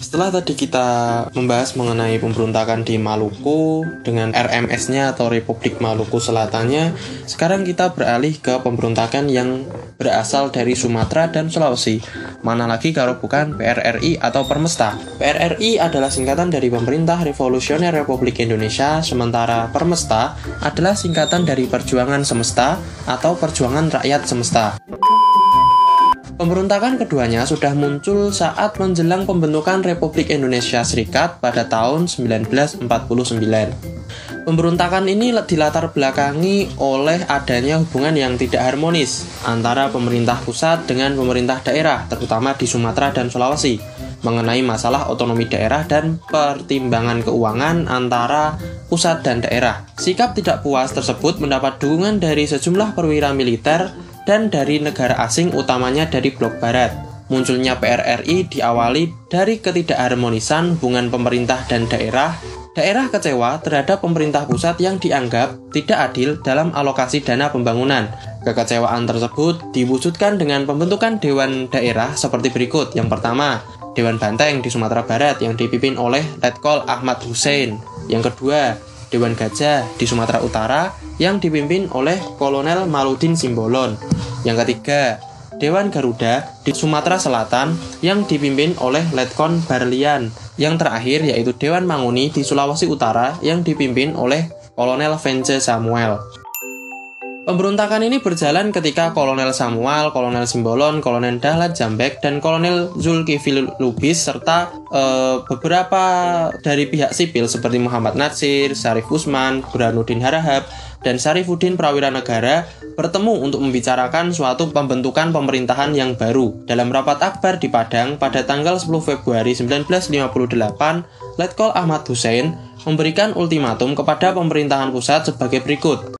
Setelah tadi kita membahas mengenai pemberontakan di Maluku dengan RMS-nya atau Republik Maluku Selatannya, sekarang kita beralih ke pemberontakan yang berasal dari Sumatera dan Sulawesi. Mana lagi kalau bukan PRRI atau Permesta. PRRI adalah singkatan dari Pemerintah Revolusioner Republik Indonesia, sementara Permesta adalah singkatan dari Perjuangan Semesta atau Perjuangan Rakyat Semesta. Pemberontakan keduanya sudah muncul saat menjelang pembentukan Republik Indonesia Serikat pada tahun 1949. Pemberontakan ini dilatar belakangi oleh adanya hubungan yang tidak harmonis antara pemerintah pusat dengan pemerintah daerah, terutama di Sumatera dan Sulawesi, mengenai masalah otonomi daerah dan pertimbangan keuangan antara pusat dan daerah. Sikap tidak puas tersebut mendapat dukungan dari sejumlah perwira militer dan dari negara asing utamanya dari blok barat. Munculnya PRRI diawali dari ketidakharmonisan hubungan pemerintah dan daerah. Daerah kecewa terhadap pemerintah pusat yang dianggap tidak adil dalam alokasi dana pembangunan. Kekecewaan tersebut diwujudkan dengan pembentukan dewan daerah seperti berikut. Yang pertama, Dewan Banteng di Sumatera Barat yang dipimpin oleh Letkol Ahmad Hussein. Yang kedua, Dewan Gajah di Sumatera Utara yang dipimpin oleh Kolonel Maludin Simbolon. Yang ketiga, Dewan Garuda di Sumatera Selatan yang dipimpin oleh Letkon Barlian. Yang terakhir yaitu Dewan Manguni di Sulawesi Utara yang dipimpin oleh Kolonel Vence Samuel. Pemberontakan ini berjalan ketika Kolonel Samuel, Kolonel Simbolon, Kolonel Dahlan Jambek, dan Kolonel Zulkifli Lubis serta e, beberapa dari pihak sipil seperti Muhammad Natsir, Syarif Usman, Burhanuddin Harahap, dan Syarifuddin Prawira Negara bertemu untuk membicarakan suatu pembentukan pemerintahan yang baru. Dalam rapat akbar di Padang pada tanggal 10 Februari 1958, Letkol Ahmad Hussein memberikan ultimatum kepada pemerintahan pusat sebagai berikut.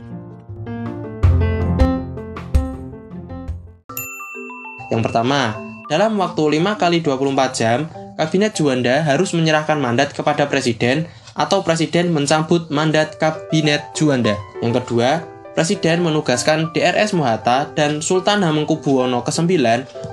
Yang pertama, dalam waktu 5 kali 24 jam, Kabinet Juanda harus menyerahkan mandat kepada Presiden atau Presiden mencabut mandat Kabinet Juanda. Yang kedua, Presiden menugaskan DRS Muhata dan Sultan Hamengkubuwono ke-9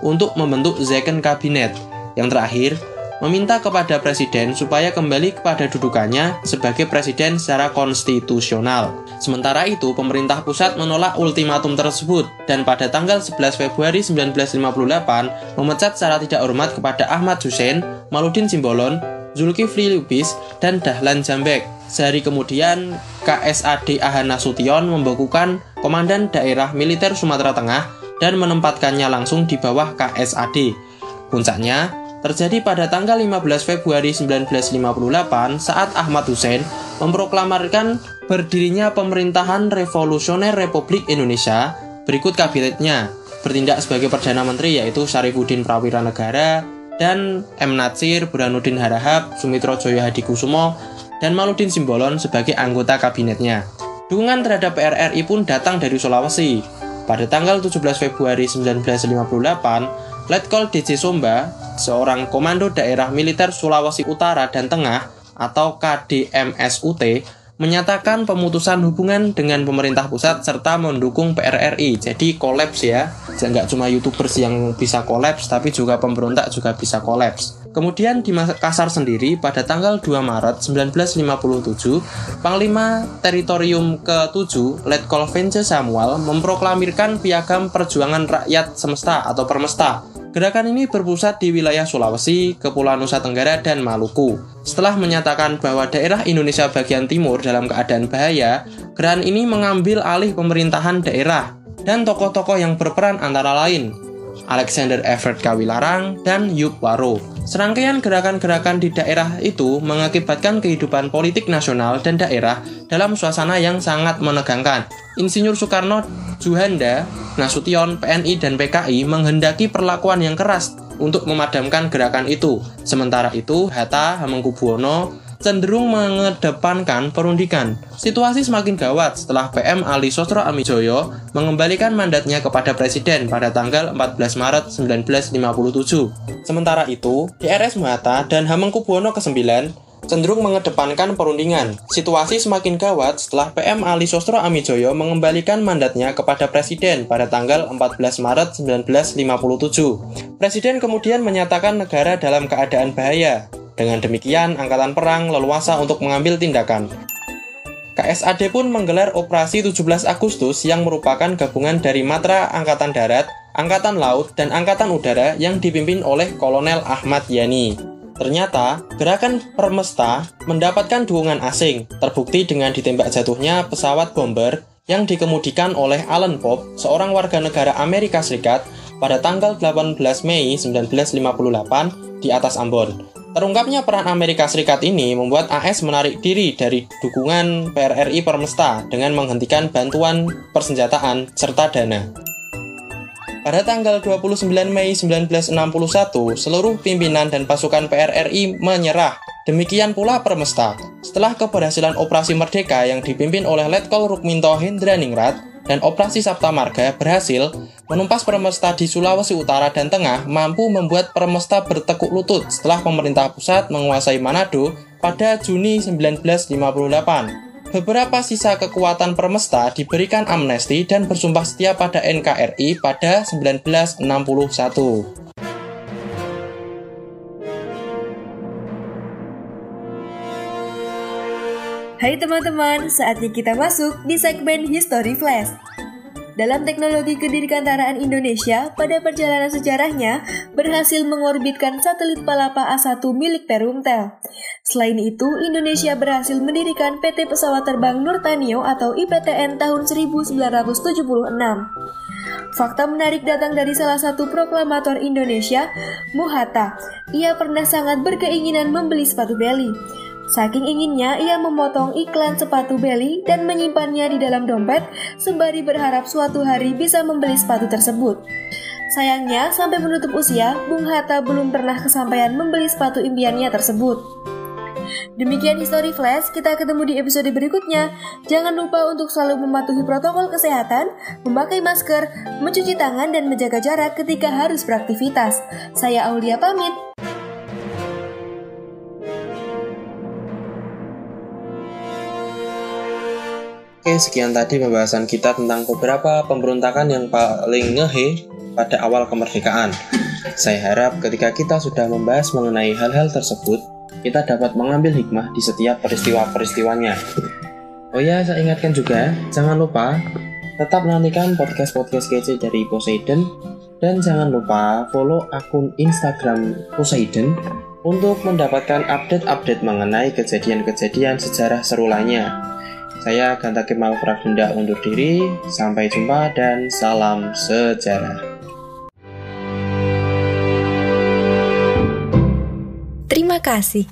untuk membentuk Second Kabinet. Yang terakhir, meminta kepada presiden supaya kembali kepada dudukannya sebagai presiden secara konstitusional. Sementara itu, pemerintah pusat menolak ultimatum tersebut dan pada tanggal 11 Februari 1958 memecat secara tidak hormat kepada Ahmad Hussein, Maludin Simbolon, Zulkifli Lubis, dan Dahlan Jambek. Sehari kemudian, KSAD Ahana Sution membekukan Komandan Daerah Militer Sumatera Tengah dan menempatkannya langsung di bawah KSAD. Puncaknya, terjadi pada tanggal 15 Februari 1958 saat Ahmad Hussein memproklamarkan berdirinya pemerintahan revolusioner Republik Indonesia berikut kabinetnya bertindak sebagai Perdana Menteri yaitu Syarifuddin Prawira Negara dan M. Natsir, Burhanuddin Harahap, Sumitro Joyo Hadikusumo, dan Maludin Simbolon sebagai anggota kabinetnya. Dukungan terhadap PRRI pun datang dari Sulawesi. Pada tanggal 17 Februari 1958, Letkol DC Somba, seorang komando daerah militer Sulawesi Utara dan Tengah atau KDMSUT, menyatakan pemutusan hubungan dengan pemerintah pusat serta mendukung PRRI. Jadi kolaps ya. Nggak cuma YouTubers yang bisa kolaps, tapi juga pemberontak juga bisa kolaps. Kemudian di Makassar sendiri pada tanggal 2 Maret 1957, Panglima Teritorium ke-7 Letkol Vence Samuel memproklamirkan piagam perjuangan rakyat semesta atau permesta Gerakan ini berpusat di wilayah Sulawesi, Kepulauan Nusa Tenggara, dan Maluku. Setelah menyatakan bahwa daerah Indonesia bagian timur dalam keadaan bahaya, gerakan ini mengambil alih pemerintahan daerah dan tokoh-tokoh yang berperan antara lain Alexander Everett Kawilarang dan Yup Waro. Serangkaian gerakan-gerakan di daerah itu mengakibatkan kehidupan politik nasional dan daerah dalam suasana yang sangat menegangkan. Insinyur Soekarno, Juhanda, Nasution, PNI, dan PKI menghendaki perlakuan yang keras untuk memadamkan gerakan itu. Sementara itu, Hatta, Hamengkubuwono, cenderung mengedepankan perundingan. Situasi semakin gawat setelah PM Ali Sosro Amijoyo mengembalikan mandatnya kepada Presiden pada tanggal 14 Maret 1957. Sementara itu, DRS Muhatta dan Hamengkubuwono ke-9 cenderung mengedepankan perundingan. Situasi semakin gawat setelah PM Ali Sosro Amijoyo mengembalikan mandatnya kepada Presiden pada tanggal 14 Maret 1957. Presiden kemudian menyatakan negara dalam keadaan bahaya. Dengan demikian, Angkatan Perang leluasa untuk mengambil tindakan. KSAD pun menggelar operasi 17 Agustus yang merupakan gabungan dari Matra Angkatan Darat, Angkatan Laut, dan Angkatan Udara yang dipimpin oleh Kolonel Ahmad Yani. Ternyata, gerakan Permesta mendapatkan dukungan asing, terbukti dengan ditembak jatuhnya pesawat bomber yang dikemudikan oleh Alan Pope, seorang warga negara Amerika Serikat, pada tanggal 18 Mei 1958 di atas Ambon. Terungkapnya peran Amerika Serikat ini membuat AS menarik diri dari dukungan PRRI Permesta dengan menghentikan bantuan persenjataan serta dana. Pada tanggal 29 Mei 1961, seluruh pimpinan dan pasukan PRRI menyerah. Demikian pula Permesta. Setelah keberhasilan Operasi Merdeka yang dipimpin oleh Letkol Rukminto Hendraningrat dan Operasi Sabta Marga berhasil menumpas Permesta di Sulawesi Utara dan Tengah mampu membuat Permesta bertekuk lutut setelah pemerintah pusat menguasai Manado pada Juni 1958. Beberapa sisa kekuatan Permesta diberikan amnesti dan bersumpah setia pada NKRI pada 1961. Hai teman-teman, saatnya kita masuk di segmen History Flash. Dalam teknologi kedirgantaraan Indonesia, pada perjalanan sejarahnya berhasil mengorbitkan satelit Palapa A1 milik Perumtel. Selain itu, Indonesia berhasil mendirikan PT Pesawat Terbang Nurtanio atau IPTN tahun 1976. Fakta menarik datang dari salah satu proklamator Indonesia, Muhatta. Ia pernah sangat berkeinginan membeli sepatu belly. Saking inginnya, ia memotong iklan sepatu Belly dan menyimpannya di dalam dompet, sembari berharap suatu hari bisa membeli sepatu tersebut. Sayangnya, sampai menutup usia, Bung Hatta belum pernah kesampaian membeli sepatu impiannya tersebut. Demikian History Flash, kita ketemu di episode berikutnya. Jangan lupa untuk selalu mematuhi protokol kesehatan, memakai masker, mencuci tangan, dan menjaga jarak ketika harus beraktivitas. Saya Aulia pamit. Sekian tadi pembahasan kita tentang beberapa pemberontakan yang paling ngehe pada awal kemerdekaan. Saya harap ketika kita sudah membahas mengenai hal-hal tersebut, kita dapat mengambil hikmah di setiap peristiwa-peristiwanya. Oh ya, saya ingatkan juga, jangan lupa tetap nantikan podcast-podcast kece dari Poseidon dan jangan lupa follow akun Instagram Poseidon untuk mendapatkan update-update mengenai kejadian-kejadian sejarah seru lainnya. Saya Ganta Kemal Prabunda undur diri. Sampai jumpa dan salam sejarah. Terima kasih.